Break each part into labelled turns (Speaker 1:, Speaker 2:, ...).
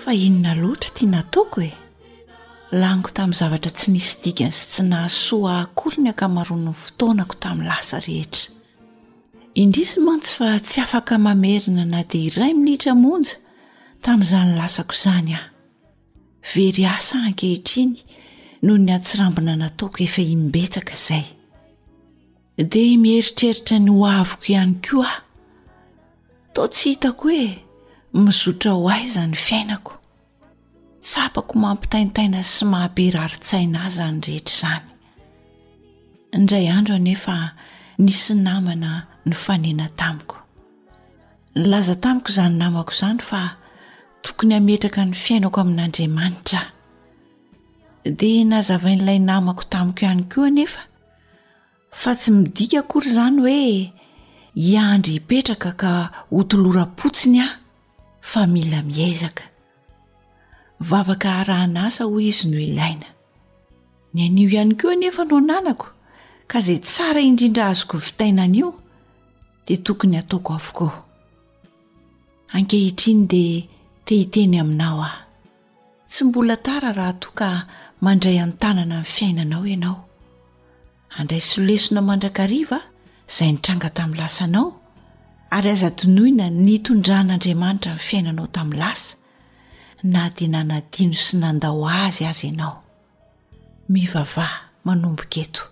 Speaker 1: Fa inona loatra ity nataoko e? Laniko tamin'ny zavatra tsy nisy dikany sy tsy nahasoa ahy akory ny ankamaroan'ny fotoanako tamin'ny lasa rehetra. Indrisy mantsy fa tsy afaka mamerina na dia iray minitra monja tamin'izany lasako izany aho. Very asa aho ankehitriny noho ny antsirambina nataoko efa imbetsaka izay. Dia mieritreritra ny ho aviko ihany koa aho. Toa tsy hitako hoe mizotra ho aiza ny fiainako. Tsapako mampitaintaina sy mahabe rarin-tsaina ahy izany rehetra izany. Indray andro anefa nisy namana nifanena tamiko. Nilaza tamiko izany namako izany fa tokony hametraka ny fiainako amin'Andriamanitra aho. Dia nazavain'ilay namako tamiko ihany koa anefa Fa tsy midika akory izany hoe hiandry hipetraka ka hotoloram-potsiny aho, fa mila miezaka. Vavaka arahan'asa hoy izy no ilaina. Ny anio ihany koa anefa no ananako, ka izay tsara indrindra azoko vitaina anio dia tokony hataoko avokoa. Ankehitriny dia te hiteny aminao aho. Tsy mbola tara raha toa ka mandray an-tanana ny fiainanao ianao. Handray solesona mandrakariva izay nitranga tamin'ny lasanao, ary aza adinoina ny nitondran'Andriamanitra ny fiainanao tamin'ny lasa, na dia nanadino sy nandao azy aza ianao. Mivavaha manomboka eto.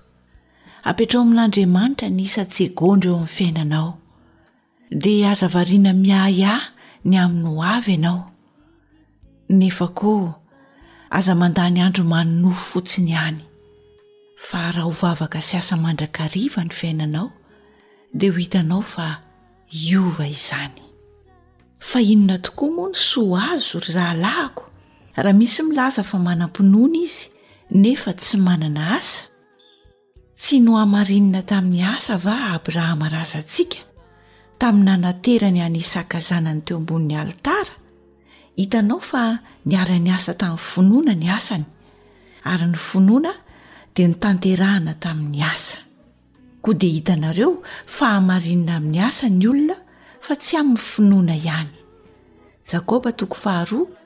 Speaker 1: Apetraho amin'Andriamanitra ny isan-tsegondra eo amin'ny fiainanao. Dia aza variana miahiahy ny amin'ny ho avy ianao. Nefa koa aza mandany andro manonofy fotsiny ihany. Fa raha ho vavaka sy asa mandrakariva ny fiainanao dia ho hitanao fa hiova izany. Fa inona tokoa moa ny soa azo ry rahalahiko raha misy milaza fa manam-pinoana izy nefa tsy manana asa? Tsy nohamarinina tamin'ny asa va Abrahama razantsika, tamin'ny nanaterany an'i Isaka zanany teo ambonin'ny alitara? Hitanao fa niara-niasa tamin'ny finoana ny asany, ary ny finoana dia notanterahina tamin'ny asa. Koa dia hitanareo fa hamarinina amin'ny asa ny olona fa tsy amin'ny finoana ihany. Jakoba toko faharoa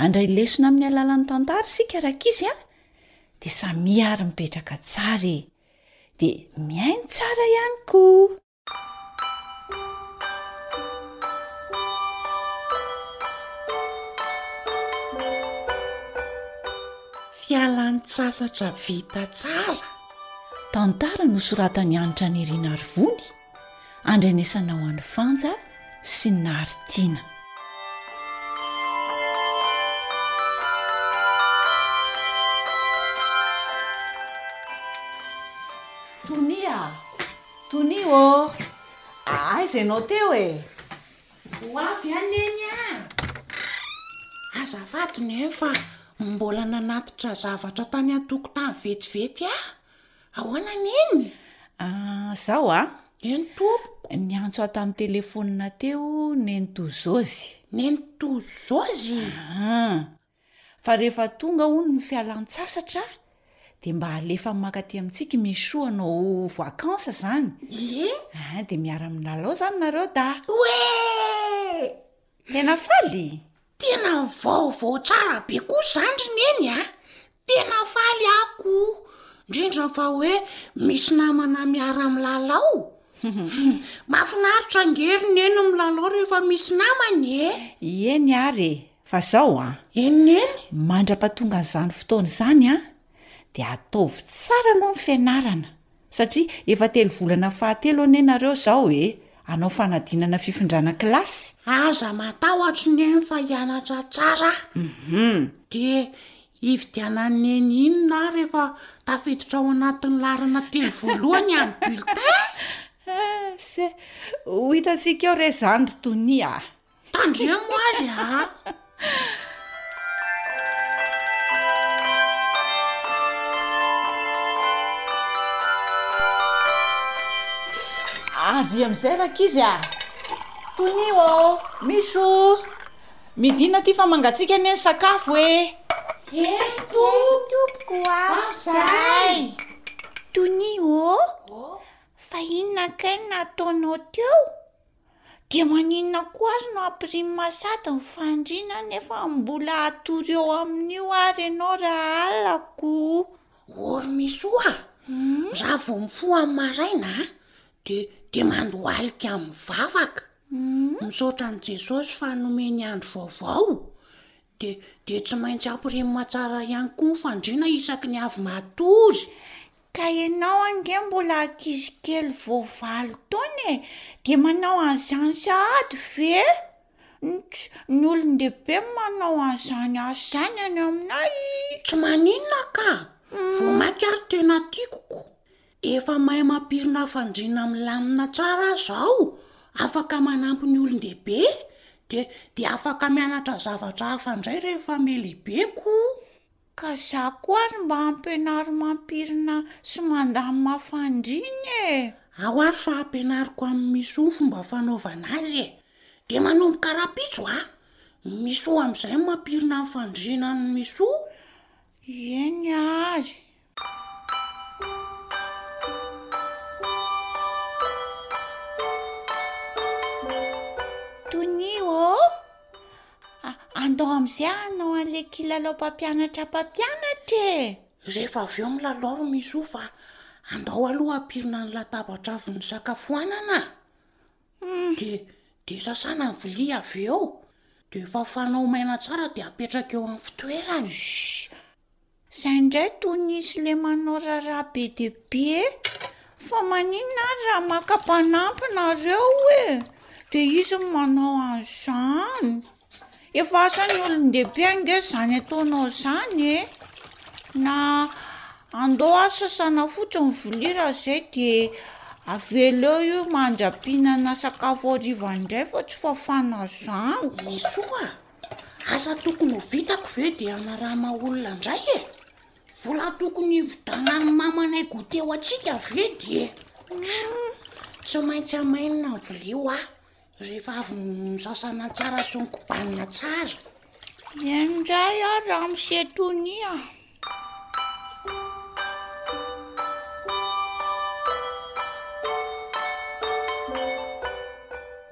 Speaker 1: Handray lesona amin'ny alalan'ny tantara isika rankizy a! Dia samy miary mipetraka tsara e! Dia mihaino tsara ihany koa!
Speaker 2: Fialan-tsasatra vita tsara.
Speaker 1: Tantara nosoratan'i Hanitra Nirina Arivony. andrenesanao an'i fanja sy naritiana tonia tonia ô aiza ianao teo e
Speaker 2: ho avy aneny a azafady ny eny fa mbola nanatitra zavatra tany an-tokotany vetivety a Ahoana an'iny?
Speaker 1: Ah, zao ah.
Speaker 2: Eny tompoko.
Speaker 1: Niantso ahy tamin'ny telefonina teo nenitoa
Speaker 2: Zozy. Nenitoa Zozy?
Speaker 1: Ah, fa rehefa tonga hono ny fialan-tsasatra dia mba alefa maka aty amintsika i Michou hanao vacances zany.
Speaker 2: Ie?
Speaker 1: Ah, dia miara-milalao zany nareo da.
Speaker 2: Oee!
Speaker 1: Tena faly?
Speaker 2: Tena vaovao tsara be koa zany ry neny a! Tena faly ako, ndrindra fa hoe misy namana miara milalao. Mafinaritra ange ry neny milalao rehefa misy namany e!
Speaker 1: Ieny ary e! Fa zao
Speaker 2: an! Eny
Speaker 1: neny? Mandrapatongan'izany fotoana izany an, dia ataovy tsara aloha ny fianarana.
Speaker 3: Satria efa telo volana fahatelo anie nareo zao e! Anao fanadinana fifindrana kilasy?
Speaker 2: Aza matahotra neny fa hianatra tsara
Speaker 3: ah!
Speaker 2: Dia hividianan'i neny inona aho rehefa tafiditra ao anatin'ny laharana telo voalohany amin'ny bulletin?
Speaker 3: Ho hitantsika eo re zany ry Tonia
Speaker 2: ah! Tandremo azy aa!
Speaker 3: Avia amin'izay rankizy aa! Tonia ô! Misy o! Midina aty fa mangatsiaka anie ny sakafo e!
Speaker 1: Eto
Speaker 3: tompoko
Speaker 1: aa! Avzay! Tonia ô! Fa inona kay no nataonao teo? Dia maninona koa ary no hampirimo masady ny fandriana nefa mbola hatory eo amin'io ary ianao
Speaker 2: rahalako. Ormisoa, raha vao mifoha ny maraina de de mandohalika amin'ny vavaka, misaotra an'i Jesosy fa nomeny andro vaovao, Dia dia tsy maintsy ampirimina tsara ihany koa ny fandriana isaky ny avy matory.
Speaker 1: Ka ianao ange mbola ankizy kely vao valo taona e, dia manao an'izany sahady ve? Nts, ny olon-dehibe no manao an'izany asa izany any aminay.
Speaker 2: Tsy maninona ka! Vao mainka ary tena tiako ko! Efa mahay mampirina fandriana milamina tsara aho izao, afaka manampy ny olon-dehibe, dia dia afaka mianatra zavatra hafa indray rehefa melibeko.
Speaker 1: Ka za koa ary mba ampianaro mampirina sy mandamina fandriana e!
Speaker 2: Ao ary fa ampianariko amin'ny miso ny fomba fanaovana azy e! Dia manomboka rahampitso a! Miso amin'izay ny mampirina ny fandriana ny miso.
Speaker 1: Eny ary. andao am'izay hanao an'la kilalao mpampianatra mpampianatra e
Speaker 2: rehefa avy eo milalao ry miso fa andao aloha ampirina ny latabatra avy ny sakafoanana hmm. de de sasana ny vilia avy eo de efa fanao maina tsara de apetraka eo amin'ny fitoerany
Speaker 1: Zay ndray toa nisy le manao raraha be dia be e! Fa maninona ary raha maka mpanampy nareo e! Dia izy no manao an'izany! Efa asan'ny olon-dehibe ange izany ataonao izany e! Na andao ary sasana fotsiny ny vilia raha izay dia avela eo io mandra-pihinana sakafo hariva indray fa tsy fafana izany!
Speaker 2: Isoa! Asa tokony ho vitako ve de hanarama olona indray e? Vola tokony hividianan'ny mamanay goûté ho antsika ve de tsy maintsy hamainina ny vilia hoa rehefa avy nosasana tsara sy nokobanina tsara.
Speaker 1: Dia indray aho ramose Tonia a!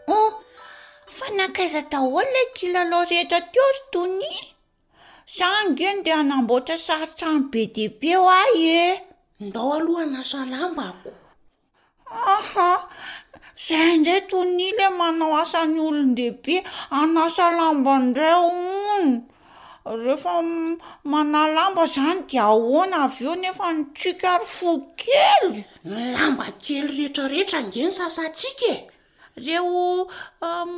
Speaker 1: Oh, fa nankaiza daholo ilay kilalao rehetra teo ry Tony? Za ange ndeha hanamboatra sary trano be dia be ho ahy e.
Speaker 2: Ndao aloha hanasa lamba ako.
Speaker 1: Aha, zay indray Tony le manao asan'ny olon-dehibe, hanasa lamba indray hono, rehefa manala lamba zany de ahoana avy eo nefa ny triko ary fohy kely.
Speaker 2: Ny lamba kely retraretra ange no sasantsika e.
Speaker 1: Ireo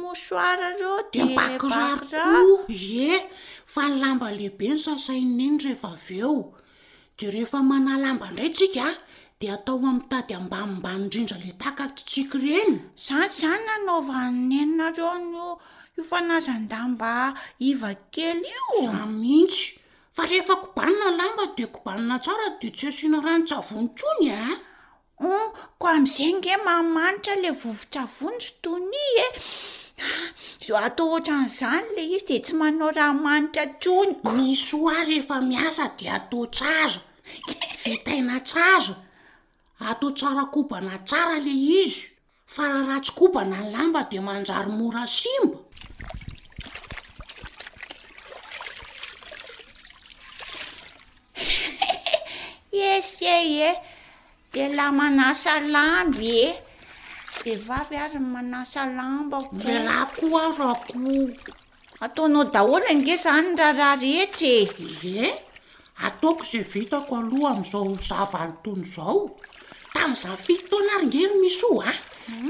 Speaker 1: mouchoir
Speaker 2: ireo
Speaker 1: dia
Speaker 2: bakiraro koa, ie, fa ny lamba lehibe no sasain'i Neny rehefa avy eo. Dia rehefa manalamba indray tsika an, dia atao amin'ny mitady ambanimbany indrindra ilay takatsika ireny.
Speaker 1: Izany izany nanaovan'i Neny nareo an'io io fanazan-damba iva kely io.
Speaker 2: Izaho mihitsy. Fa rehefa kobanina ny lamba dia kobanina tsara dia tsy asiana ranon-tsavony intsony
Speaker 1: an. Hum, ko amzay nge mahamanitra le vovon-tsavony ry Tonia e. Ah, atao ohatran'izany le izy de tsy manao raha manitra tsony.
Speaker 2: Ny soa rehefa miasa de atao tsara. Vitaina tsara. Atao tsara kobana tsara le izy. Fa raha ratsy kobana ny lamba dia manjary mora simba.
Speaker 1: Eseie, dia la manasa lamba e. Vehivavy ary manasa lamba ko.
Speaker 2: Raha koa, raha koa.
Speaker 1: Ataonao daholo ange zany ny raharaha rehetra e!
Speaker 2: Ie, ataoko izay vitako aloha amin'izao za valo taona izao. Tamin'ny za fito taona ary nge ry Misou a!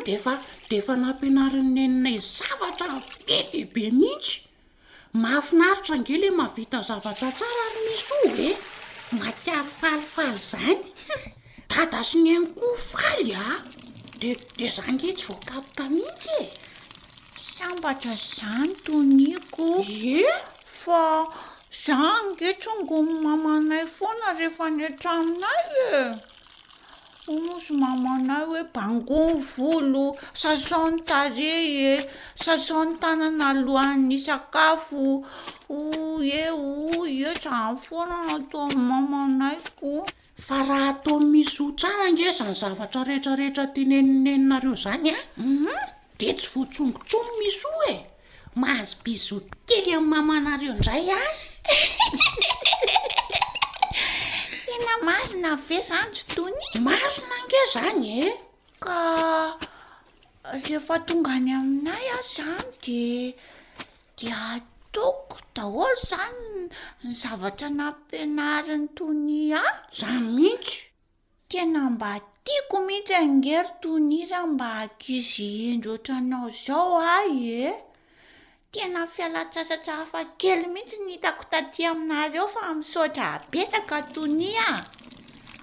Speaker 2: Dia efa, dia efa nampianarin'ny neninay zavatra be dia be mihitsy. Mahafinaritra ange ilay mahavita zavatra tsara ry Misou e! Mahatsiaro falifaly izany. Dada sy neny koa faly a! de de za nge tsy voakapoka mihitsy e!
Speaker 4: sambatra zany toniako
Speaker 2: e!
Speaker 4: fa za nge tsongon'ny mamanay foana rehefa any an-tranonay e! hozy mamanay hoe bangoy ny volo, sasao ny tarehy e! sasao ny tanana alohan'ny hisakafo o! hoy e! hoy e! zany foana no ataon'ny mamanay ko!
Speaker 2: Fa raha atao miseho tsara ange izany zavatra rehetra rehetra tenenenenareo izany a, dia tsy voatsongo intsony miseho e! Mahazo bisous kely an'i mamanareo indray ary.
Speaker 4: Tena marina ve izany ry Tony?
Speaker 2: Marina ange izany e!
Speaker 4: Ka rehefa tonga any aminay aho izany dia. Dia ataoko daholo izany ny zavatra nampianariny Tonia a!
Speaker 2: Izany mihitsy!
Speaker 4: Tena mba tiako mihitsy ange ry Tonia raha mba ankizy hendry ohatranao izao ahy e! Tena fialan-tsasatra hafakely mihitsy ny hitako taty aminareo fa misaotra betsaka Tonia a!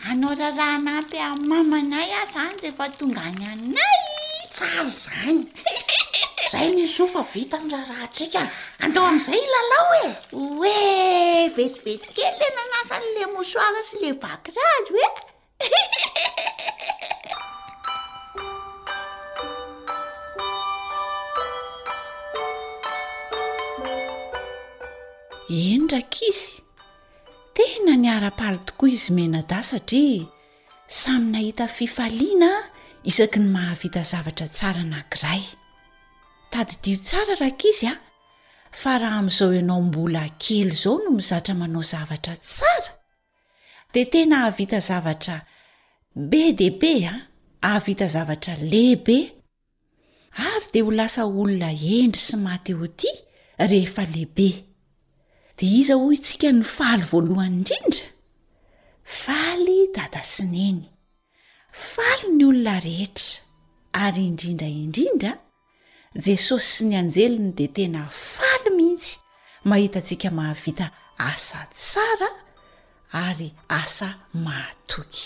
Speaker 4: Anao raharaha anampy an mamanay aza any rehefa tonga any anay.
Speaker 2: Tsara izany. Zay ny soa fa vita ny raharahantsika. Andao amin'izay hilalao e.
Speaker 4: Oe, vetivety kely le nanasa an'le mouchoir sy le bakiraro e.
Speaker 1: Eny rankizy. Tena niara-paly tokoa izy mianadahy satria samy nahita fifaliana isaky ny mahavita zavatra tsara anankiray. Tadidio tsara rankizy a! Fa raha amin'izao ianao mbola kely izao no mizatra manao zavatra tsara dia tena hahavita zavatra be dia be a! Hahavita zavatra lehibe. ary dia ho lasa olona hendry sy maty oty rehefa lehibe dia iza hoy itsika no faly voalohany indrindra faly dada sy neny faly ny olona rehetra ary indrindra indrindra jesosy sy ny anjeliny dia tena faly mihitsy mahitatsika mahavita asa tsara ary asa mahatoky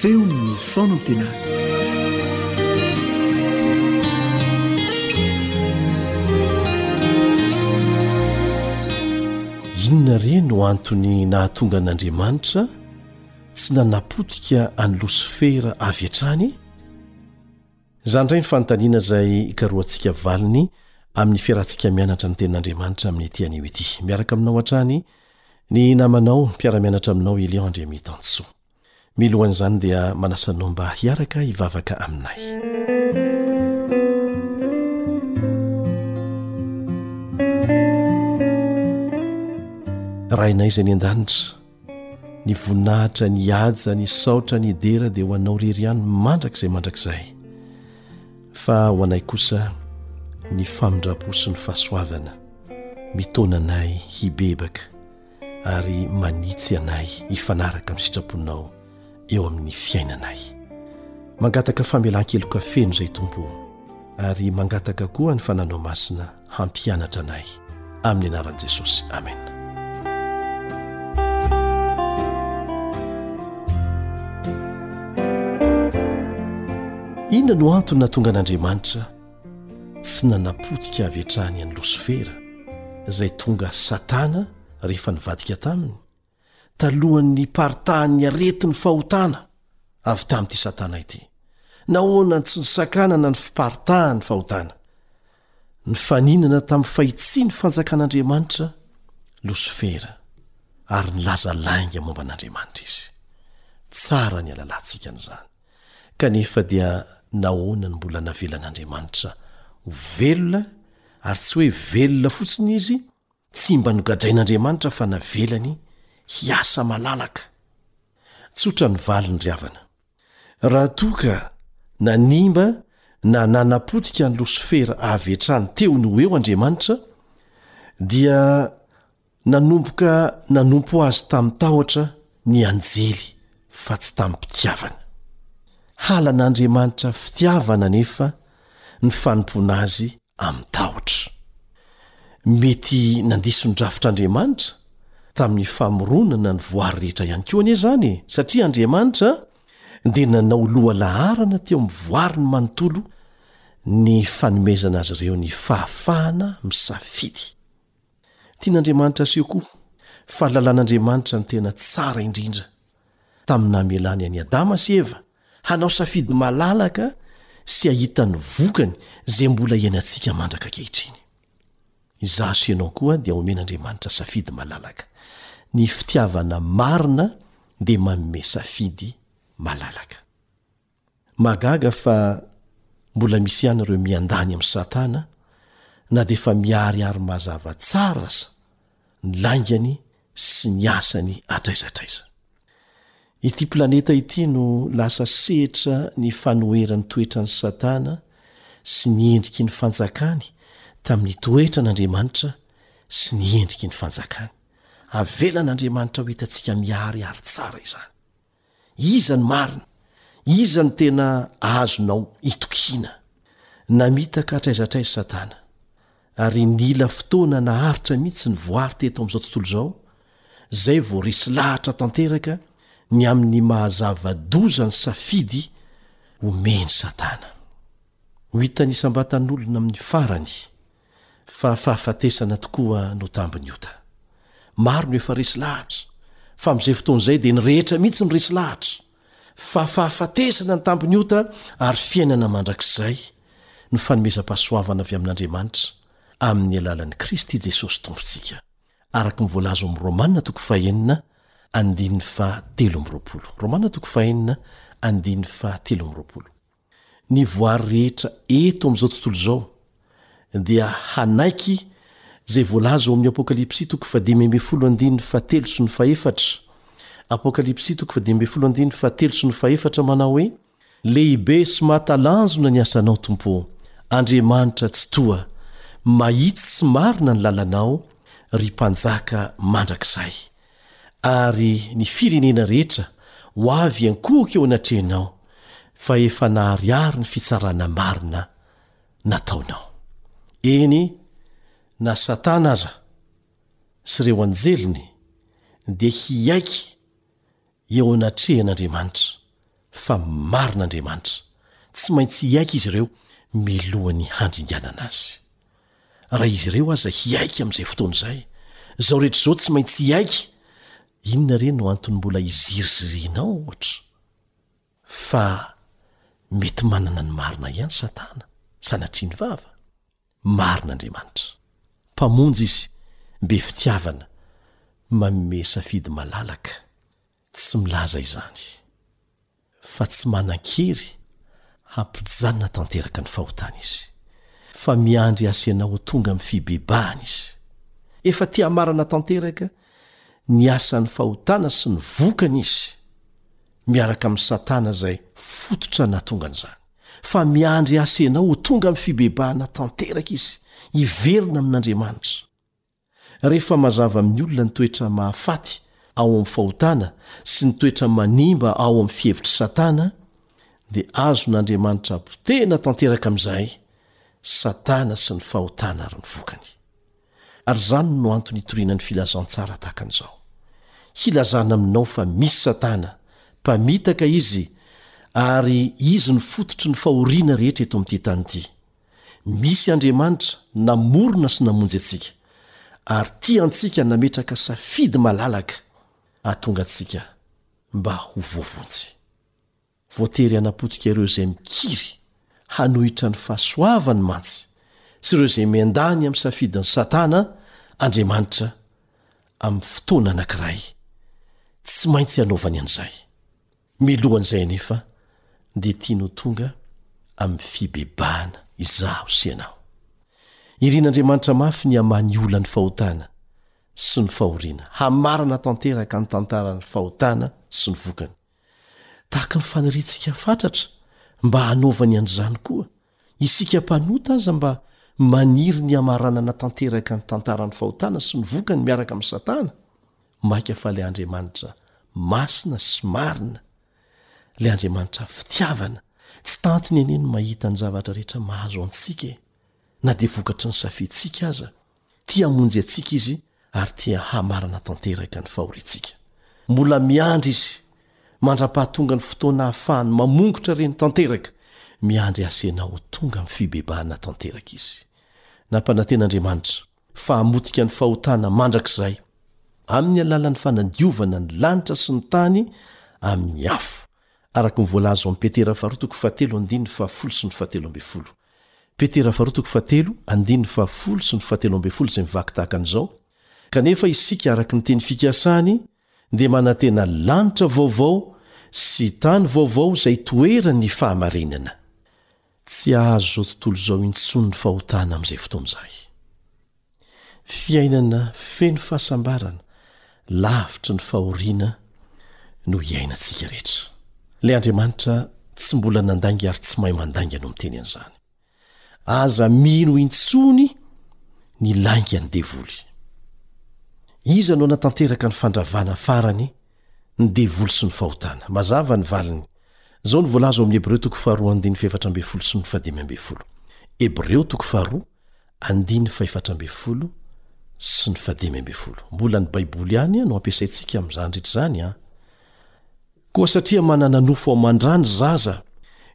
Speaker 5: Feon'ny fanantenana. Inona re no antony nahatonga an'Andriamanitra tsy nanapotika an'i Losifera avy hatrany? Izany indray ny fanontaniana izay ikarohantsika valiny amin'ny fiarahantsika mianatra ny Tenin'Andriamanitra amin'ity anio ity. Miaraka aminao hatrany Ny namanao, mpiara-mianatra aminao i Lion Andriamitan-tsoa. Milohan'izany dia manasa anao mba hiaraka hivavaka aminay. Rainay izay any an-danitra, ny voninahitra, ny haja, ny saotra, ny dera dia ho anao irery ihany mandrakizay mandrakizay. Fa ho anay kosa ny famindram-po sy ny fahasoavana mitaona anay hibebaka ary manitsy anay hifanaraka amin'ny sitraponao eo amin'ny fiainanay. Mangataka famelan-keloka feno izay Tompo o, ary mangataka koa ny Fananao Masina. hampianatra anay amin'ny anaran'i Jesosy. Amen. Inona no antony natonga an'Andriamanitra tsy nanapotika avy hatrany an'i Losifera izay tonga Satana rehefa nivadika taminy? talohan'ny hiparitahan'ny aretin'ny fahotana avy tamin'ity Satana ity. Nahoana no tsy nisakanana ny fiparitahan'ny fahotana? Nifaninana tamin'ny fahitsian'ny Fanjakan'Andriamanitra Losifera, ary nilaza lainga momba an'Andriamanitra izy. Tsara ny halalantsika an'izany. Kanefa dia nahoana no mbola navelan'Andriamanitra ho velona, ary tsy hoe velona fotsiny izy, Tsy mba nogadrain'Andriamanitra fa navelany hiasa malalaka. Tsotra ny valiny ry havana. Raha toa ka nanimba na nanapotika an'i Losifera avy hatrany teo no ho eo Andriamanitra, dia nanomboka nanompo Azy tamin-tahotra ny anjely fa tsy tamim-pitiavana. Halan'Andriamanitra fitiavana anefa ny fanompoana Azy amin'ny tahotra. Mety nandiso ny drafitr'Andriamanitra tamin'ny famoronana ny voary rehetra ihany koa anie izany e! Satria Andriamanitra dia nanao lohalaharana teo amin'ny voariny manontolo ny fanomezana azy ireo ny fahafahana misafidy. Tian'Andriamanitra aseho koa fa lalàn'Andriamanitra ny tena tsara indrindra, tamin'ny namelany an'i Adama sy Eva Hanao safidy malalaka sy hahita ny vokany izay mbola iainantsika mandraka ankehitriny. Izaho sy ianao koa dia omen'Andriamanitra safidy malalaka. Ny fitiavana marina dia manome safidy malalaka. Mahagaga fa mbola misy ihany ireo miandany amin'i Satana na dia efa miharihary mazava tsara aza ny laingany sy ny asany hatraiza hatraiza. Ity planeta ity no lasa sehitra ny fanoheran'ny toetran'i Satana sy ny endriky ny fanjakany tamin'ny toetran'Andriamanitra sy ny endriky ny fanjakany. Avelan'Andriamanitra ho hitantsika miharihary tsara izany. Iza ny marina? Iza no tena azonao itokiana? Namitaka hatraiza hatraiza Satana, ary nila fotoana naharitra mihitsy ny voary teto amin'izao tontolo izao, izay vao resy lahatra tanteraka ny amin'ny maha-zava-doza ny safidy omen'i Satana. Ho hitan'ny isam-batan'olona amin'ny farany Fa fahafatesana tokoa no tambin'ny ota. Maro no efa resy lahatra, fa amin'izay fotoana izay dia ny rehetra mihitsy no resy lahatra. Fa fahafatesana ny tambin'ny ota ary fiainana mandrakizay no fanomezam-pahasoavana avy amin'Andriamanitra amin'ny alalan'i Kristy Jesosy Tompontsika, araka ny voalaza ao amin'ny Romana toko fahenina andininy fahatelo amby roapolo. Ny voary rehetra eto amin'izao tontolo izao dia hanaiky izay voalaza ao amin'ny Apokalypsy toko fahadimy ambin'ny folo andininy fahatelo sy ny fahefatra, Apokalypsy toko fahadimy ambin'ny folo andininy fahatelo sy ny fahefatra manao hoe, Lehibe sy mahatalanjona ny asanao, Tompo ô, Andriamanitra Tsitoha, mahitsy sy marina ny lalanao, ry Mpanjaka mandrakizay. Ary ny firenena rehetra ho avy hiankohoka eo anatrehanao, fa efa naharihary ny fitsarana marina nataonao. Eny, na Satana aza sy ireo anjeliny dia hiaiky eo anatrehan'Andriamanitra, fa marina Andriamanitra, tsy maintsy hiaiky izy ireo milohan'ny handringanana Azy. Raha izy ireo aza hiaiky amin'izay fotoana izay, izao rehetra izao tsy maintsy hiaiky! Inona re no antony mbola hizirizirianao, ohatra? Fa mety manana ny marina ihany Satana, sanatria ny vava. Marina Andriamanitra. Mpamonjy Izy, be fitiavana, manome safidy malalaka. Tsy milaza izany. fa tsy manan-kery hampijanona tanteraka ny fahotany izy, fa miandry hasena ho tonga amin'ny fibebahana izy. Efa te hamarana tanteraka ny asan'ny fahotana sy ny vokany izy, miaraka amin'i Satana izay fototra nahatonga an'izany, fa miandry hasena ho tonga amin'ny fibebahana tanteraka izy, hiverina amin'Andriamanitra. Rehefa mazava amin'ny olona ny toetra mahafaty ao amin'ny fahotana sy ny toetra manimba ao amin'ny fihevitr'i Satana, dia azon'Andriamanitra potehina tanteraka amin'izay Satana sy ny fahotana ary ny vokany. Ary izany no antony itoriana ny filazantsara tahaka an'izao. Hilazana aminao fa misy Satana, mpamitaka izy, ary izy no fototry ny fahoriana rehetra eto amin'ity tany ity. Misy Andriamanitra namorona sy namonjy antsika, ary tia antsika nametraka safidy malalaka hahatonga antsika mba ho voavonjy. Voatery hanapotika ireo izay mikiry hanohitra ny fahasoavany mantsy sy ireo izay miandany amin'ny safidin'i Satana Andriamanitra amin'ny fotoana anankiray. Tsy maintsy hanaovany an'izay. Milohan'izay anefa dia tiany ho tonga amin'ny fibebahana izaho sy ianao. Irin'Andriamanitra mafy ny hamaha ny olan'ny fahotana sy ny fahoriana, hamarana tanteraka ny tantaran'ny fahotana sy ny vokany. Tahaka ny faniriantsika fatratra mba hanaovany an'izany koa, Isika mpanota aza mba maniry ny hamaranana tanteraka ny tantaran'ny fahotana sy ny vokany miaraka amin'i Satana, mainka fa ilay Andriamanitra masina sy marina, ilay Andriamanitra fitiavana, tsy tantiny anie ny mahita ny zavatra rehetra mahazo antsika e! na dia vokatry ny safidintsika aza, Tia hamonjy antsika Izy ary tia hamarana tanteraka ny fahoriantsika. Mbola miandry Izy, mandra-pahatonga ny fotoana ahafahany mamongotra reny tanteraka. Miandry asa ianao ho tonga amin'ny fibebahana tanteraka Izy. Nampananten'Andriamanitra fa hamotika ny fahotana mandrakizay amin'ny alalan'ny fanadiovana ny lanitra sy ny tany amin'ny afo. Araka ny voalaza ao amin'ny Petera faharoa toko fahatelo andininy fahafolo sy ny fahatelo ambin'ny folo. Petera faharoa toko fahatelo andininy fahafolo sy ny fahatelo ambin'ny folo izay mivaky tahaka an'izao, Kanefa isika araka ny teny fikasany dia manantena lanitra vaovao sy tany vaovao izay itoeran'ny fahamarinana. Tsy hahazo izao tontolo izao intsony ny fahotana amin'izay fotoana izay. Fiainana feno fahasambarana, lavitry ny fahoriana no iainantsika rehetra. Ilay Andriamanitra tsy mbola nandainga ary tsy mahay mandainga no miteny an'izany. Aza mino intsony ny laingan'ny devoly. Iza no hanatanteraka ny fandravana farany ny devoly sy ny fahotana. Mazava ny valiny. Izao no voalaza ao amin'ny Hebreo toko faharoa andininy fahefatra ambin'ny folo sy ny fahadimy ambin'ny folo. Hebreo toko faharoa andininy fahefatra ambin'ny folo sy ny fahadimy ambin'ny folo. Mbola ny Baiboly ihany no ampiasaintsika amin'izany rehetra izany an! Koa satria manana nofo ao aman-dra ny zaza,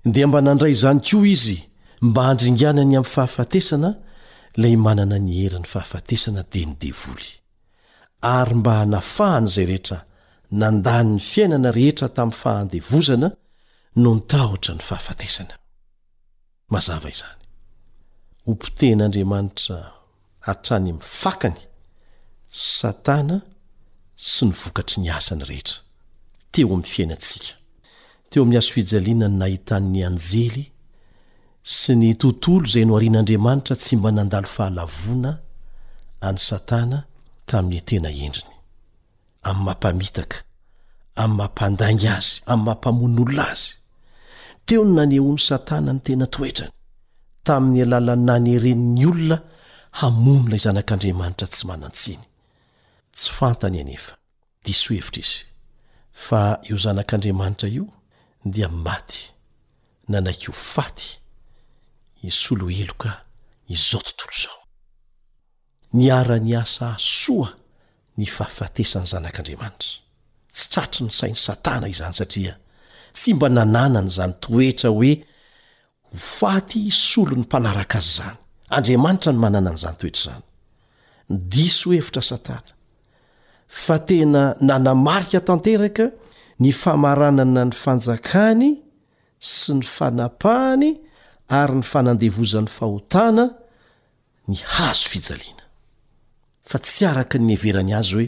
Speaker 5: dia mba nandray izany koa izy mba handringanany amin'ny fahafatesana, ilay manana ny heran'ny fahafatesana dia ny devoly. ary mba hanafahana izay rehetra nandany ny fiainana rehetra tamin'ny fahandevozana no nitahotra ny fahafatesana. Mazava izany. Ho potehin'Andriamanitra hatrany amin'ny fakany Satana sy ny vokatry ny asany rehetra teo amin'ny fiainantsika. Teo amin'ny hazofijaliana no nahitan'ny anjely sy ny tontolo izay noharian'Andriamanitra tsy mba nandalo fahalavoana an'i Satana tamin'ny tena endriny, amin'ny maha-mpamitaka, amin'ny maha-mpandainga azy, amin'ny maha-mpamono olona azy. Teo no nanehoan'i Satana ny tena toetrany, tamin'ny alalan'ny nanereny ny olona hamono ilay Zanak'Andriamanitra tsy manan-tsiny. Tsy fantany anefa. Diso hevitra izy fa io Zanak'Andriamanitra io dia maty, nanaiky ho faty, hisolo heloka izao tontolo izao. Niara-niasa soa ny fahafatesan'ny Zanak'Andriamanitra. Tsy tratry ny sain'i Satana izany satria tsy mba nananany izany toetra hoe Ho faty hisolo ny mpanaraka azy izany. Andriamanitra no manana an'izany toetra izany. Diso hevitra Satana, fa tena nanamarika tanteraka ny famaranana ny fanjakany sy ny fanapahany ary ny fanandevozan'ny fahotana ny hazo fijaliana. Fa tsy araka ny niheverany azy hoe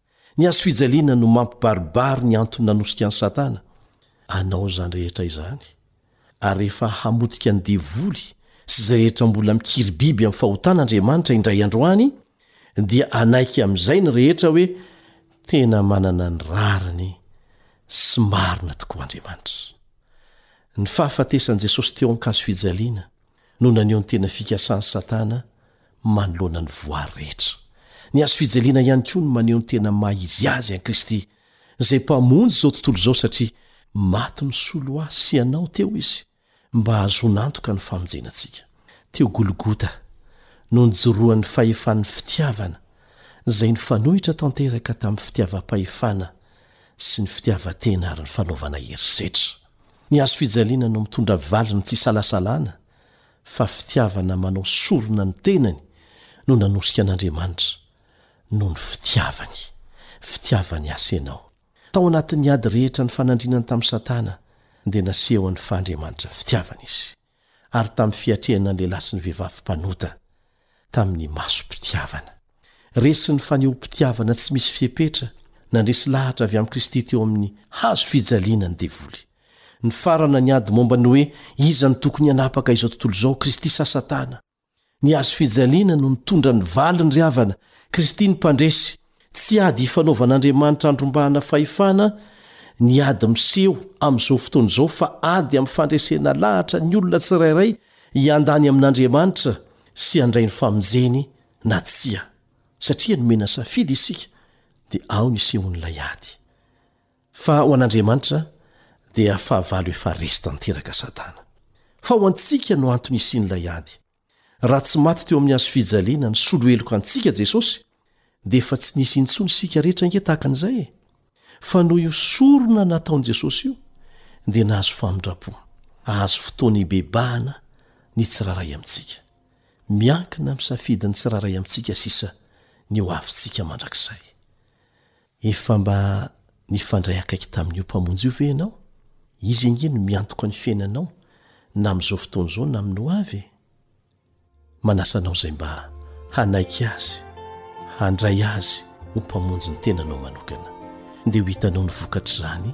Speaker 5: Ny hazo fijaliana no mampibaribary ny antony nanosika an'i Satana hanao izany rehetra izany, ary rehefa hamotika ny devoly sy izay rehetra mbola mikiribiby amin'ny fahotana Andriamanitra indray andro any, dia hanaiky amin'izay ny rehetra hoe tena manana ny rariny sy marina tokoa Andriamanitra. Ny fahafatesan'i Jesosy teo amin'ny kazo fijaliana no naneho ny tena fikasan'i Satana manoloana ny voary rehetra. Ny hazo fijaliana ihany koa no maneho ny tena maha izy azy an'i Kristy, izay Mpamonjy izao tontolo izao, satria maty nisolo ahy sy anao teo izy, mba hahazoana antoka ny famonjena antsika. Teo Golgota no nijoroan'ny fahefan'ny fitiavana, izay nifanohitra tanteraka tamin'ny fitiavam-pahefana sy ny fitiavan-tena ary ny fanaovana herisetra. Ny hazo fijaliana no mitondra valiny tsy isalasalana fa fitiavana manao sorona ny tenany no nanosika an'Andriamanitra, noho ny fitiavany, fitiavany asa ianao. Tao anatin'ny ady rehetra nifanandrinany tamin'i Satana, dia nasehon'ny faha-Andriamanitra ny fitiavany izy, ary tamin'ny fiatrehana ny lehilahy sy ny vehivavy mpanota. tamin'ny masom-pitiavana. Resin'ny fanehoam-pitiavana tsy misy fepetra nandresy lahatra avy amin'i Kristy teo amin'ny hazo fijaliana ny devoly. Nifarana ny ady momba ny hoe iza no tokony hanapaka izao tontolo izao, Kristy sa Satana? Ny hazo fijaliana no nitondra ny valiny ry havana, Kristy ny mpandresy, Tsy ady ifanaovan'Andriamanitra handrombahana fahefana ny ady miseho amin'izao fotoana izao fa ady amin'ny fandresena lahatra ny olona tsirairay hiandany amin'Andriamanitra sy handray ny famonjeny na tsia. Satria nomena safidy isika dia ao ny isehoan'ilay ady. Fa ho an'Andriamanitra dia fahavalo efa resy tanteraka Satana. Fa ho antsika no antony isian'ilay ady. Raha tsy maty teo amin'ny hazo fijaliana nisolo heloka antsika Jesosy, dia efa tsy nisy intsony isika rehetra ange tahaka an'izay e! Fa noho io sorona nataon'i Jesosy io, dia nahazo famindram-po, hahazo fotoana hibebahana ny tsirairay amintsika. Miankina amin'ny safidin'ny tsirairay amintsika sisa ny hoavintsika mandrakizay. Efa mba nifandray akaiky tamin'io Mpamonjy io ve ianao? Izy ange no miantoka ny fiainanao na amin'izao fotoana izao na amin'ny ho avy e! Manasa anao izay mba hanaiky Azy, handray Azy ho Mpamonjy ny tenanao manokana, dia ho hitanao ny
Speaker 6: vokatr'izany.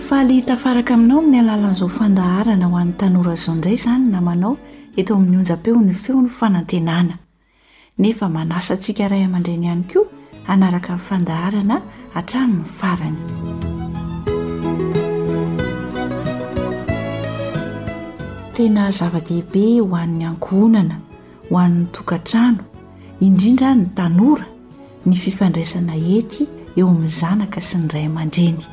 Speaker 1: Faly tafaraka aminao amin'ny alalan'izao fandaharana ho an'ny tanora izao indray izany namanao eto amin'ny onjam-peo ny feon'ny fanantenana. Nefa manasa antsika ray aman-dreny ihany koa hanaraka ny fandaharana hatramin'ny farany. Tena zava-dehibe ho an'ny ankohonana, ho an'ny tokantrano, indrindra ny tanora ny fifandraisana hety eo amin'ny zanaka sy ny ray aman-dreny.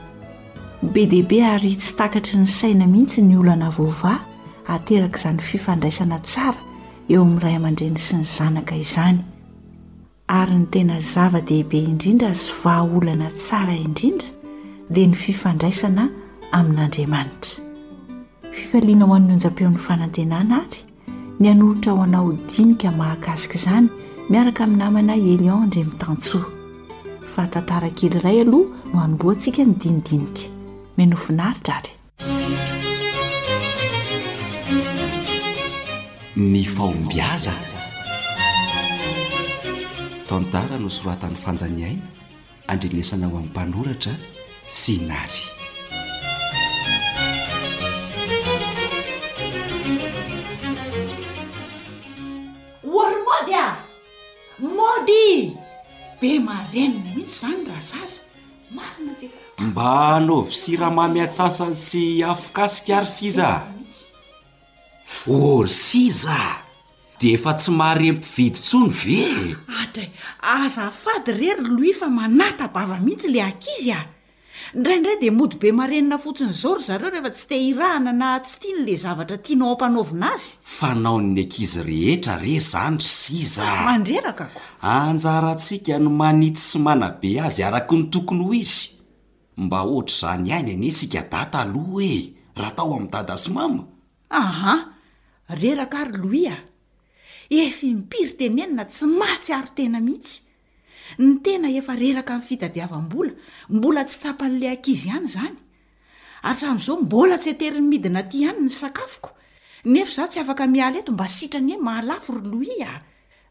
Speaker 1: Be dia be ary tsy takatry ny saina mihitsy ny olana voava aterak'izany fifandraisana tsara eo amin'ny ray aman-dreny sy ny zanaka izany. Ary ny tena zava-dehibe indrindra sy vahaolana tsara indrindra dia ny fifandraisana amin'Andriamanitra. Fifaliana ho an'ny onjam-peon'ny fanantenana ary ny hanolotra ho anao dinika mahakasika izany miaraka amin'ny namana Elion Andriamitantsoa. Fa tantara kely iray aloha no hanombohantsika ny dinidinika. Mihainoa finaritra ary.
Speaker 6: Ny fahombiazana. Tantara nosoratan'i Fanja Niaina. Andrenesana ho an'ny mpanoratra sy i Nary.
Speaker 1: Ory mody a! Mody! Be marenina mihitsy izany raha zaza. Marina ty.
Speaker 6: Mba anaovy siramamy antsasany sy afokasika ary siza a! Ory siza a! De efa tsy mahare mpividy tsony ve
Speaker 1: e? Adray, azafady re ry Louis fa manata-bava mihitsy le ankizy a! Ndraindray de mody be marenina fotsiny zao ry zareo rehefa tsy te hirahana na tsy tiany le zavatra tianao ampanaovina azy.
Speaker 6: Fanaon'ny ankizy rehetra re zany ry siza
Speaker 1: a! Mandreraka ko!
Speaker 6: Anjarantsika ny manitsy sy manabe azy araky ny tokony ho izy. Mba ohatr'izany ihany anie isika data aloha e! Raha tao amin'i dada sy mama.
Speaker 1: Aha! Reraka ary Louis a! Efa impiry tenenina tsy mahatsiaro tena mihitsy. Ny tena efa reraka amin'ny fitadiavam-bola mbola tsy tsapan'ilay ankizy ihany izany. Hatramin'izao mbola tsy heteriny midina aty ihany ny sakafoko nefa izaho tsy afaka miala eto mba sitrany hoe mahalafo ry Louis a!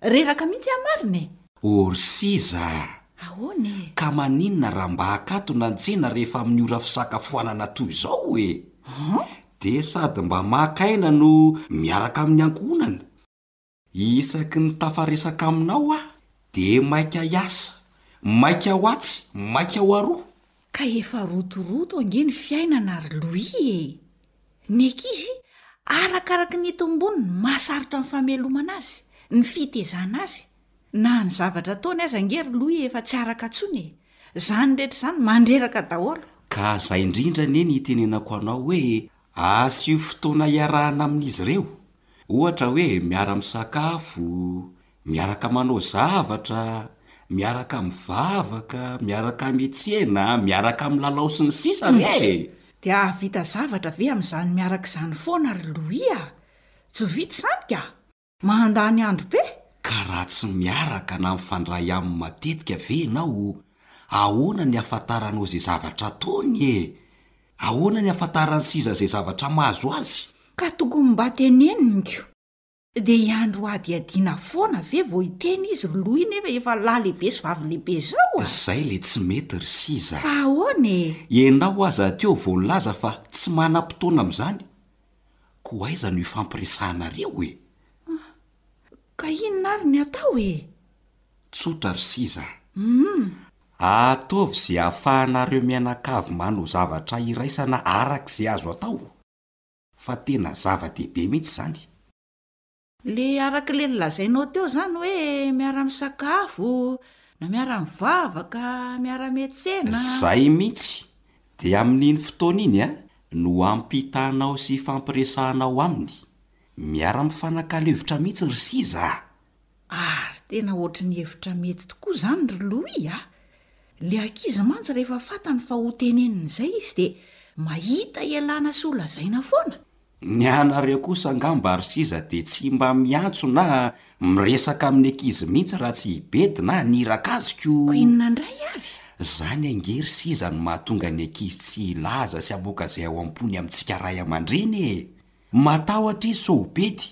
Speaker 1: Reraka mihitsy aho
Speaker 6: marina e!
Speaker 1: Orsisa a! Ahoana e?
Speaker 6: Ka maninona raha mba akatona an-tsena rehefa amin'ny ora fisakafoanana toy izao e? An? Dia sady mba maka aina no miaraka amin'ny ankohonana. Isaky ny tafaresaka aminao aho dia maika hiasa, maika ho atsy, maika ho aroa.
Speaker 1: Ka efa rotoroto ange ny fiainana ry Louis e! Ny ankizy, arakaraky ny eto ambony no mahasarotra ny famelomana azy, ny fitezana azy. Na ny zavatra ataony aza ange ry Louis efa tsy araka tsony e! Zany rehetra zany mandreraka daholo.
Speaker 7: Ka zay indrindra anie ny itenenako anao hoe asio fotoana iarahana amin'izy ireo, ohatra hoe miara-misakafo, Miaraka manao zavatra, miaraka mivavaka, miaraka mihetsena, miaraka milalao sy ny sisa re e!
Speaker 1: Dia hahavita zavatra ve amin'izany miaraka izany foana ry Louis a! Tsy ho vita izany ka! Mahandany andro be!
Speaker 7: Ka raha tsy miaraka na mifandray aminy matetika ve ianao, ahoana ny ahafantaranao izay zavatra ataony e! Ahoana ny ahafantaran'i Siza izay zavatra mahazo azy?
Speaker 1: Ka tokony mba teneniko! Dia hiandry hohadihadiana foana ve vao hiteny izy ry Louis nefa efa lahy lehibe sy vavy lehibe izao a!
Speaker 7: Izay ilay tsy mety ry Siza.
Speaker 1: Fa ahoana e?
Speaker 7: Ianao aza teo vao nilaza fa tsy manam-potoana amin'izany, koa aiza no hifampiresahanareo e? Ah!
Speaker 1: Ka inona ary ny hatao e?
Speaker 7: Tsotra ry Siza
Speaker 1: a! Hum!
Speaker 7: Ataovy izay ahafahanareo mianakavy manao zavatra iraisana araka izay azo atao. Fa tena zava dehibe mihitsy izany.
Speaker 1: Le araka le nolazainao teo zany hoe miara misakafo, na miara mivavaka, miara miatsena.
Speaker 7: Zay mihitsy, de amin'iny fotoana iny a no ampitanao sy ifampiresahanao aminy, miara mifanakalo hevitra mihitsy ry siza a!
Speaker 1: Ary tena ohatry ny hevitra mety tokoa izany ry Louis a! Ilay ankizy mantsy rehefa fantany fa ho tenenina izay izy dia mahita ialana sy ho lazaina foana.
Speaker 7: Ny anareo kosa angamba ry siza dia tsy mba miantso na miresaka amin'ny ankizy mihitsy raha tsy i Bedy na haniraka azy
Speaker 1: ko! Ko inona indray ary?
Speaker 7: Izany ange ry siza no mahatonga ny ankizy tsy hilaza sy hamoaka izay ao am-pony amintsika ray aman-dreny e! Matahotra izy sao ho Bedy.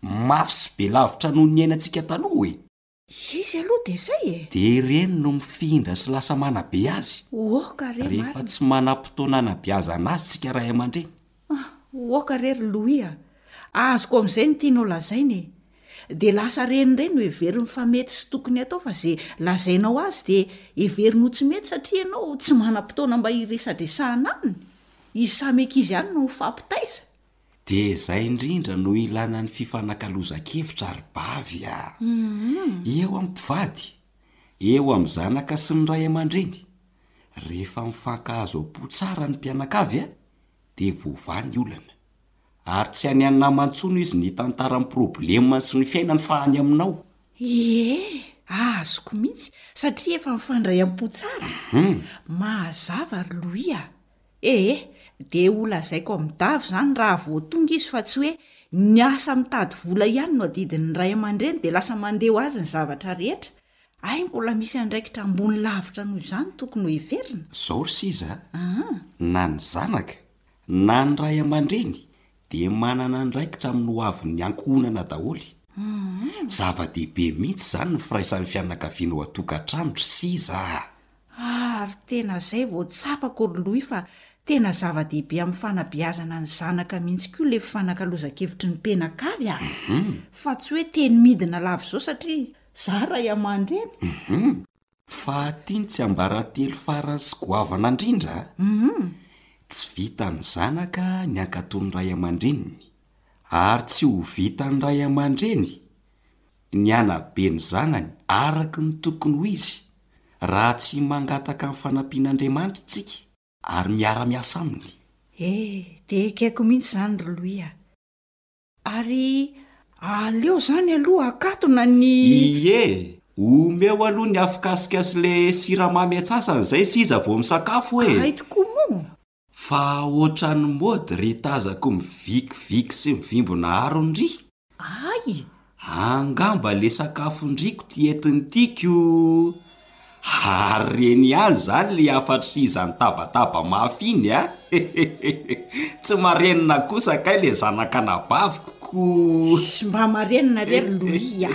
Speaker 7: Mafy sy be lavitra noho ny niainantsika taloha e!
Speaker 1: Izy aloha dia izay e!
Speaker 7: Dia ireny no mifindra sy lasa manabe azy.
Speaker 1: Oa ka
Speaker 7: re,
Speaker 1: marina.
Speaker 7: Rehefa tsy manam-potoana hanabeazana azy tsika ray aman-dreny.
Speaker 1: Ah, oa ka re ry Louis a! Azoko amin'izay ny tianao lazaina e! Dia lasa reny indray no heveriny fa mety sy tokony hatao fa izay lazainao azy dia heveriny ho tsy mety satria ianao tsy manam-potoana mba hiresadresahana aminy. Izy samy ankizy ihany no mifampitaiza.
Speaker 7: Dia izay indrindra no ilana ny fifanakalozan-kevitra ry bavy a! Eo amin'ny mpivady, eo amin'ny zanaka sy ny ray aman-dreny, rehefa mifankahazo am-po tsara ny mpianakavy a, dia voavaha ny olana. Ary tsy any aman-namantsoa no izy nitantara ny problemany sy ny fiainany fa any aminao.
Speaker 1: Ie, azoko mihitsy, satria efa mifandray am-po tsara. Mahazava ry Louis a! Ee, dia ho lazaiko amin'i Davo izany raha vao tonga izy fa tsy hoe ny asa mitady vola ihany no adidin'ny ray aman-dreny dia lasa mandeha ho azy ny zavatra rehetra. Hay mbola misy andraikitra ambony lavitra noho izany tokony ho heverina.
Speaker 7: Izao ry siza a, na ny zanaka na ny ray aman-dreny dia manana andraikitra amin'ny ho avin'ny ankohonana daholo. Zava-dehibe mihitsy izany ny firaisan'ny fianakaviana ao an-tokantrano ry siza a!
Speaker 1: Ah ary tena zay vao tsapako ry Louis fa tena zava-dehibe amin'ny fanabeazana ny zanaka mihitsy koa le fifanakalozan-kevitry ny mpianakavy ah! fa tsy hoe teny midina lava izao satria za ray aman-dreny!
Speaker 7: Fahateny tsiambaratelo farany sy goavana ndrindra ah! tsy vitan'ny zanaka ny hankato ny ray aman-dreniny ary tsy ho vitan'ny ray aman-dreny ny anabe ny zanany araka ny tokony ho izy raha tsy mangataka ny fanampian'Andriamanitra isika ary miara-miasa aminy.
Speaker 1: E, dia ekeko mihitsy izany ry Louis a! Ary aleo izany aloha akatona ny.
Speaker 7: Ie, omeo aloha ny afokasika sy ilay siramamy antsasany izay sisa vao misakafo
Speaker 1: e!
Speaker 7: Hay
Speaker 1: tokoa moa!
Speaker 7: Fa otrany mody ry tazako mivikiviky sy mivimbina arony ry.
Speaker 1: Ay e!
Speaker 7: Angamba le sakafon-driko ty entiny ty ko! Ary reny ihany zany le hafatr'sy izany tabataba mafy iny a! Hehehehe! Tsy marenina kosa kay le zanak'anabaviko
Speaker 1: ko! Mba marenina
Speaker 5: re ry Louis a!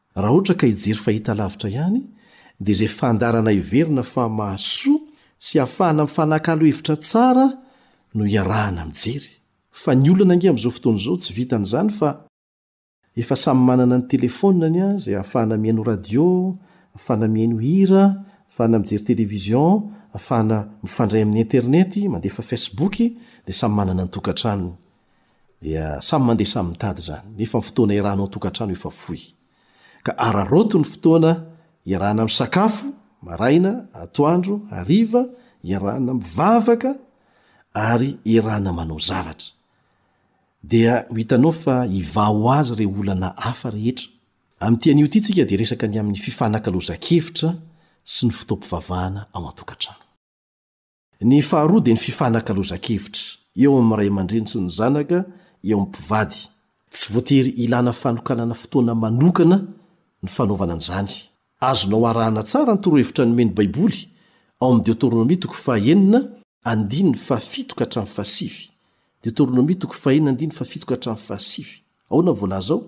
Speaker 5: Raha ohatra ka hijery fahitalavitra ihany dia izay fandaharana heverina fa mahasoa sy hahafahana mifanakalo hevitra tsara no iarahana mijery. Fa ny olana ange amin'izao fotoana izao tsy vitan'izany fa efa samy manana ny telefoniny izay ahafahana mihaino radio, ahafahana mihaino hira, ahafahana mijery television, ahafahana mifandray amin'ny internety, mandefa facebook dia samy manana ny tokantranony. dia samy mandeha samy mitady izany, nefa ny fotoana iarahana ao an-tokantrano efa fohy. Ka araraoty ny fotoana iarahana misakafo, maraina, atoandro, hariva, iarahana mivavaka, ary iarahana manao zavatra. Dia ho hitanao fa hivaha ho azy ireo olana hafa rehetra. Amin'ity anio ity isika dia resaka ny amin'ny fifanakalozan-kevitra sy ny fotoam-pivavahana ao an-tokantrano. Ny faharoa dia ny fifanakalozan-kevitra eo amin'ny ray aman-dreny sy ny zanaka eo amin'ny mpivady. Tsy voatery ilana fanokanana fotoana manokana ny fanaovana an'izany. Azonao arahana tsara ny torohevitra nomen'ny Baiboly ao amin'ny Deoteronomia toko faha enina andininy faha fito ka hatramin'ny faha sivy. Deoteronomia toko faha enina andininy faha fito ka hatramin'ny faha sivy. Aona voalaza ao?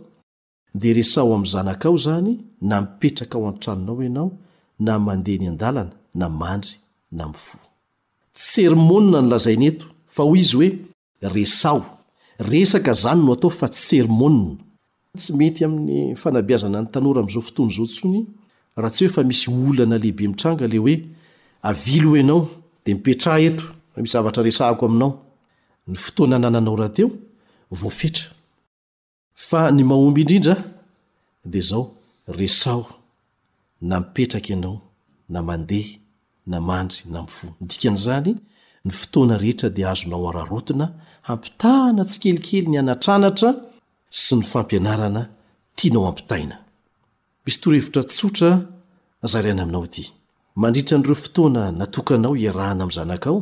Speaker 5: Dia resaho amin'ny zanakao izany na mipetraka ao an-tranonao ianao na mandeha eny an-dalana na mandry na mifoha. Tsy sermonina no lazaina eto fa hoy izy hoe, resaho. Resaka izany no atao fa tsy sermonina. Tsy mety amin'ny fanabeazana ny tanora amin'izao fotoana izao intsony raha tsy hoe efa misy olana lehibe mitranga ilay hoe, avily hoy ianao dia mipetraha eto fa misy zavatra resahako aminao. Ny fotoana anananao rahateo, voafetra. Fa ny mahomby indrindra dia izao, resaho na mipetraka ianao, na mandeha, na mandry, na mifoha. Ny dikan'izany, ny fotoana rehetra dia azonao araraotina hampitahana tsikelikely ny anatranatra sy ny fampianarana tianao hampitaina. Misy torohevitra tsotra zaraina aminao ity. Mandritra an'ireo fotoana natokanao hiarahana amin'ny zanakao,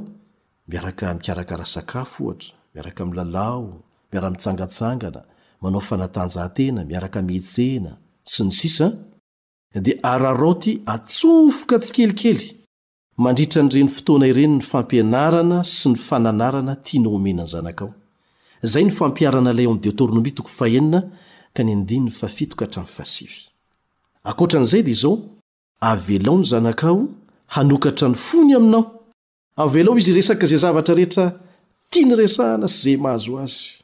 Speaker 5: miaraka mikarakara sakafo, ohatra, miaraka milalao, miara-mitsangantsangana, manao fanatanjahantena, miaraka mihetsena, sy ny sisa, dia araraoty atsofoka tsikelikely Mandritra an'ireny fotoana ireny ny fampianarana sy ny fananarana tianao omena ny zanakao. Izay no fampiharana ilay ao amin'ny Deoteronomia toko fahenina ka ny andininy fahafito ka hatramin'ny fahasivy. Ankoatra an'izay dia izao, Avelao ny zanakao hanokatra ny fony aminao. Avelao izy hiresaka izay zavatra rehetra tiany resahana sy izay mahazo azy.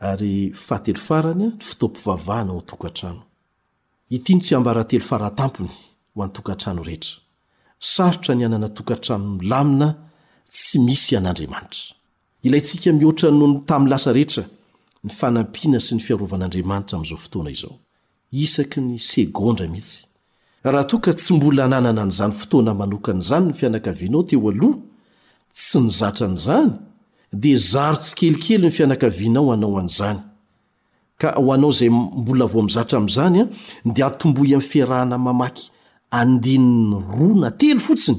Speaker 5: Ary fahatelo farany, ny fotoam-pivavahana ao an-tokantrano. Ity no tsiambaratelo faratampony ho an-tokantrano rehetra. Sarotra ny hanana tokantrano milamina tsy misy an'Andriamanitra. Ilaintsika mihoatra noho ny tamin'ny lasa rehetra ny fanampiana sy ny fiarovan'Andriamanitra amin'izao fotoana izao. isaky ny segondra mihitsy. Raha toa ka tsy mbola nanana an'izany fotoana manokana izany ny fianakavianao teo aloha, tsy nizatra an'izany, dia zaro tsikelikely ny fianakavianao hanao an'izany. Ka ho anao izay mbola vao mizatra amin'izany, dia atombohy amin'ny fiarahana mamaky andininy roa na telo fotsiny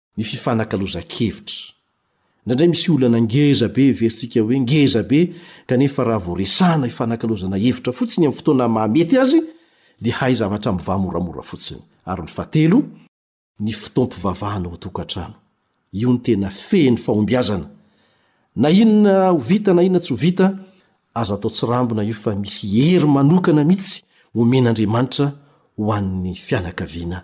Speaker 5: Ny fifanakalozan-kevitra. Indraindray misy olana ngeza be heverintsika hoe ngeza be, kanefa raha vao resahana ifanakalozana hevitra fotsiny amin'ny fotoana mahamety azy, dia hay zavatra mivaha moramora fotsiny. Ary ny fahatelo, ny fotoam-pivavahana ao an-tokantrano. Io no tena feno fahombiazana. Na inona ho vita na inona tsy ho vita, aza atao tsirambina io fa misy hery manokana mihitsy omen'Andriamanitra ho an'ny fianakaviana.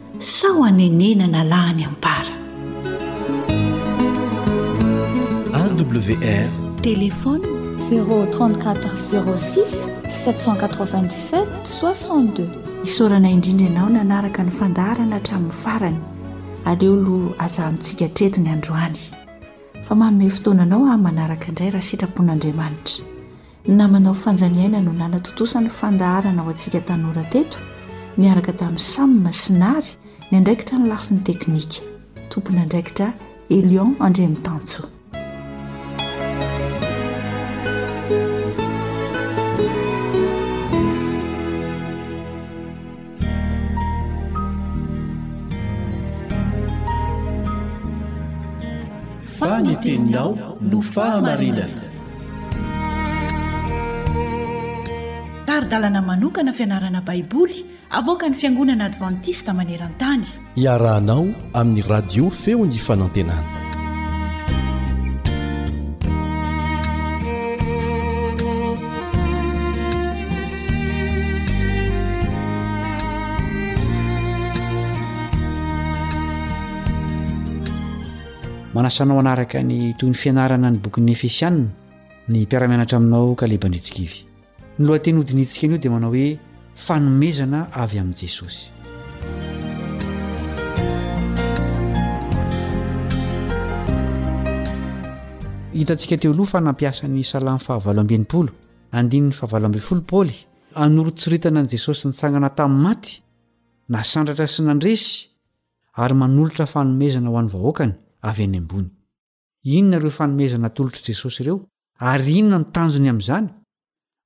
Speaker 1: Sao anenenana lany am-para.
Speaker 8: AWR.
Speaker 1: Téléphone.
Speaker 6: 034 06 797 62.
Speaker 1: Isaorana indrindra ianao nanaraka ny fandaharana hatramin'ny farany. Aleo aloha ajanontsika hatreto ny androany. Fa manome fotoana anao aho manaraka indray raha sitrapon'Andriamanitra. Na manao fanjaniaina no nanatontosa ny fandaharana ho antsika tanora teto, niaraka tamin'i Sam sy Nary, ny andraikitra ny lafiny teknika, tompon'andraikitra Elion Andriamitancho. fa
Speaker 8: ny teninao no fahamarinana
Speaker 1: tari-dalana manokana fianarana baiboly avoaka ny fiangonana advantista maneran-tany
Speaker 5: Iarahanao amin'ny radio feo ny fanantenana.
Speaker 9: Manasanao hanaraka ny tohin'ny fianarana ny bokin'ny Efesiana ny mpiara-mianatra aminao Kaleba Andritsikivy. Ny lohateny hodinihintsika anio dia manao hoe fanomezana avy amin'i Jesosy. Hitantsika teo aloha fa nampiasa ny salamo fahavalo amby enimpolo andininy fahavalo amby folo Paoly anoritsoritana an'i Jesosy nitsangana tamin'ny maty, nasandratra sy nandresy ary manolotra fanomezana ho an'ny vahoakany avy any ambony. Inona ireo fanomezana atolotr'i Jesosy ireo, ary inona no tanjony amin'izany?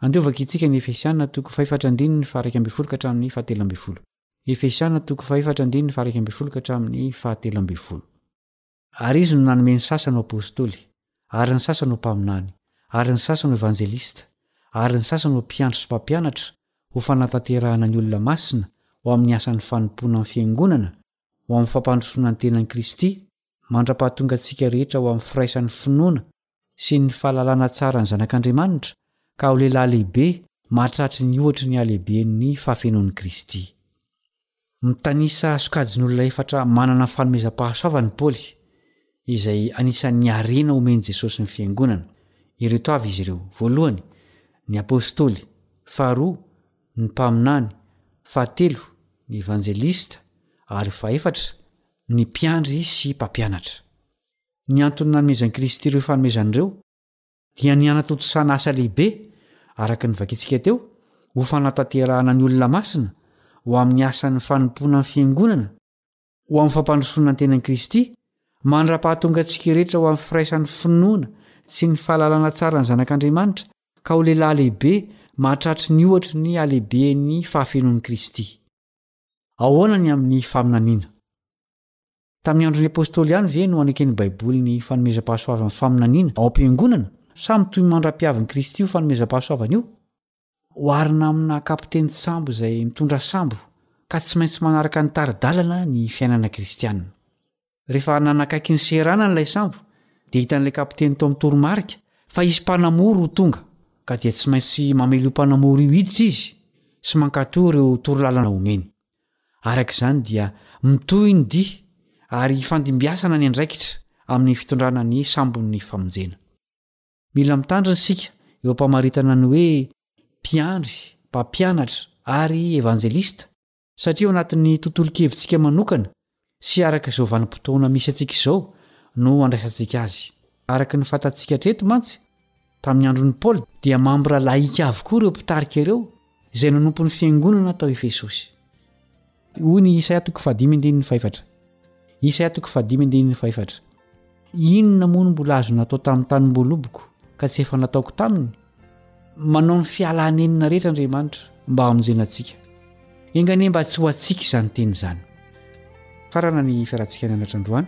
Speaker 9: Andeha ho vakintsika ny Efesiana toko fahefatra andininy faharaika ambin'ny folo ka hatramin'ny fahatelo ambin'ny folo. Efesiana toko fahefatra andininy faharaika ambin'ny folo ka hatramin'ny fahatelo ambin'ny folo. Ary izy no nanome ny sasany ho apostoly, ary ny sasany ho mpaminany, ary ny sasany ho evanjelista, ary ny sasany ho mpiandry sy mpampianatra, ho fanatanterahana ny olona masina ho amin'ny asan'ny fanompoana ny fiangonana, ho amin'ny fampandrosoana ny tenan'i Kristy mandra-pahatonga antsika rehetra ho amin'ny firaisan'ny finoana sy ny fahalalana tsara ny Zanak'Andriamanitra ka ho lehilahy lehibe mahatratry ny ohatry ny halehiben'ny fahafenoan'i Kristy. Mitanisa sokajin'olona efatra manana fanomezam-pahasoavana i Paoly, izay anisan'ny harena omen'i Jesosy ny Fiangonana. Ireto avy izy ireo, voalohany, ny apostoly, faharoa, ny mpaminany, fahatelo ny evanjelista ary fahefatra ny mpiandry sy mpampianatra. Ny antony nanomezan'i Kristy ireo fanomezana ireo dia ny hanatontosana asa lehibe, araka ny vakintsika teo, ho fanatanterahana ny olona masina ho amin'ny asan'ny fanompoana ny Fiangonana, ho amin'ny fampandrosoana ny tenan'i Kristy, mandra-pahatonga antsika rehetra ho amin'ny firaisan'ny finoana sy ny fahalalana tsara ny Zanak'Andriamanitra, ka ho lehilahy lehibe mahatratry ny ohatry ny halehiben'ny fahafenoan'i Kristy. Ahoana ny amin'ny faminaniana? Tamin'ny andron'ny apostoly ihany ve no aneken'ny Baiboly ny fanomezam-pahasoavan'ny faminaniana ao am-piangonana, sa mitohy mandra-piavin'i Kristy io fanomezam-pahasoavana io? Oharina amina kapiteny sambo izay mitondra sambo ka tsy maintsy manaraka ny tari-dalana ny fiainana kristianina. Rehefa nanakaiky ny seranana ilay sambo dia hitan'ilay kapiteny tao amin'ny toromarika fa hisy mpanamory ho tonga ka dia tsy maintsy mamely io mpanamory io hiditra izy sy mankatò ireo torolalana omeny. Araka izany dia mitohy ny dihy ary hifandimbiasana ny andraikitra amin'ny fitondrana ny sambon'ny famonjena. Mila mitandrina isika eo am-pamaritana ny hoe mpiandry, mpampianatra ary evanjelista, satria ao anatin'ny tontolon-kevitsika manokana sy araka izao vanim-potoana misy antsika izao no andraisantsika azy. Araka ny fantatsika hatreto mantsy, tamin'ny andron'i Paoly dia mambra laika avokoa ireo mpitarika ireo izay nanompo ny fiangonana tao Efesosy. Hoy ny Isaia toko fahadimy andininy fahefatra. Isaia toko fahadimy andininy fahefatra. Inona moa no mbola azo natao tamin'ny tanimboaloboko ka tsy efa nataoko taminy? Manao ny fialanenina rehetra Andriamanitra mba hamonjena antsika. Enga anie mba tsy ho antsika izany teny izany. Farana ny fiarantsika
Speaker 8: nianatra androany.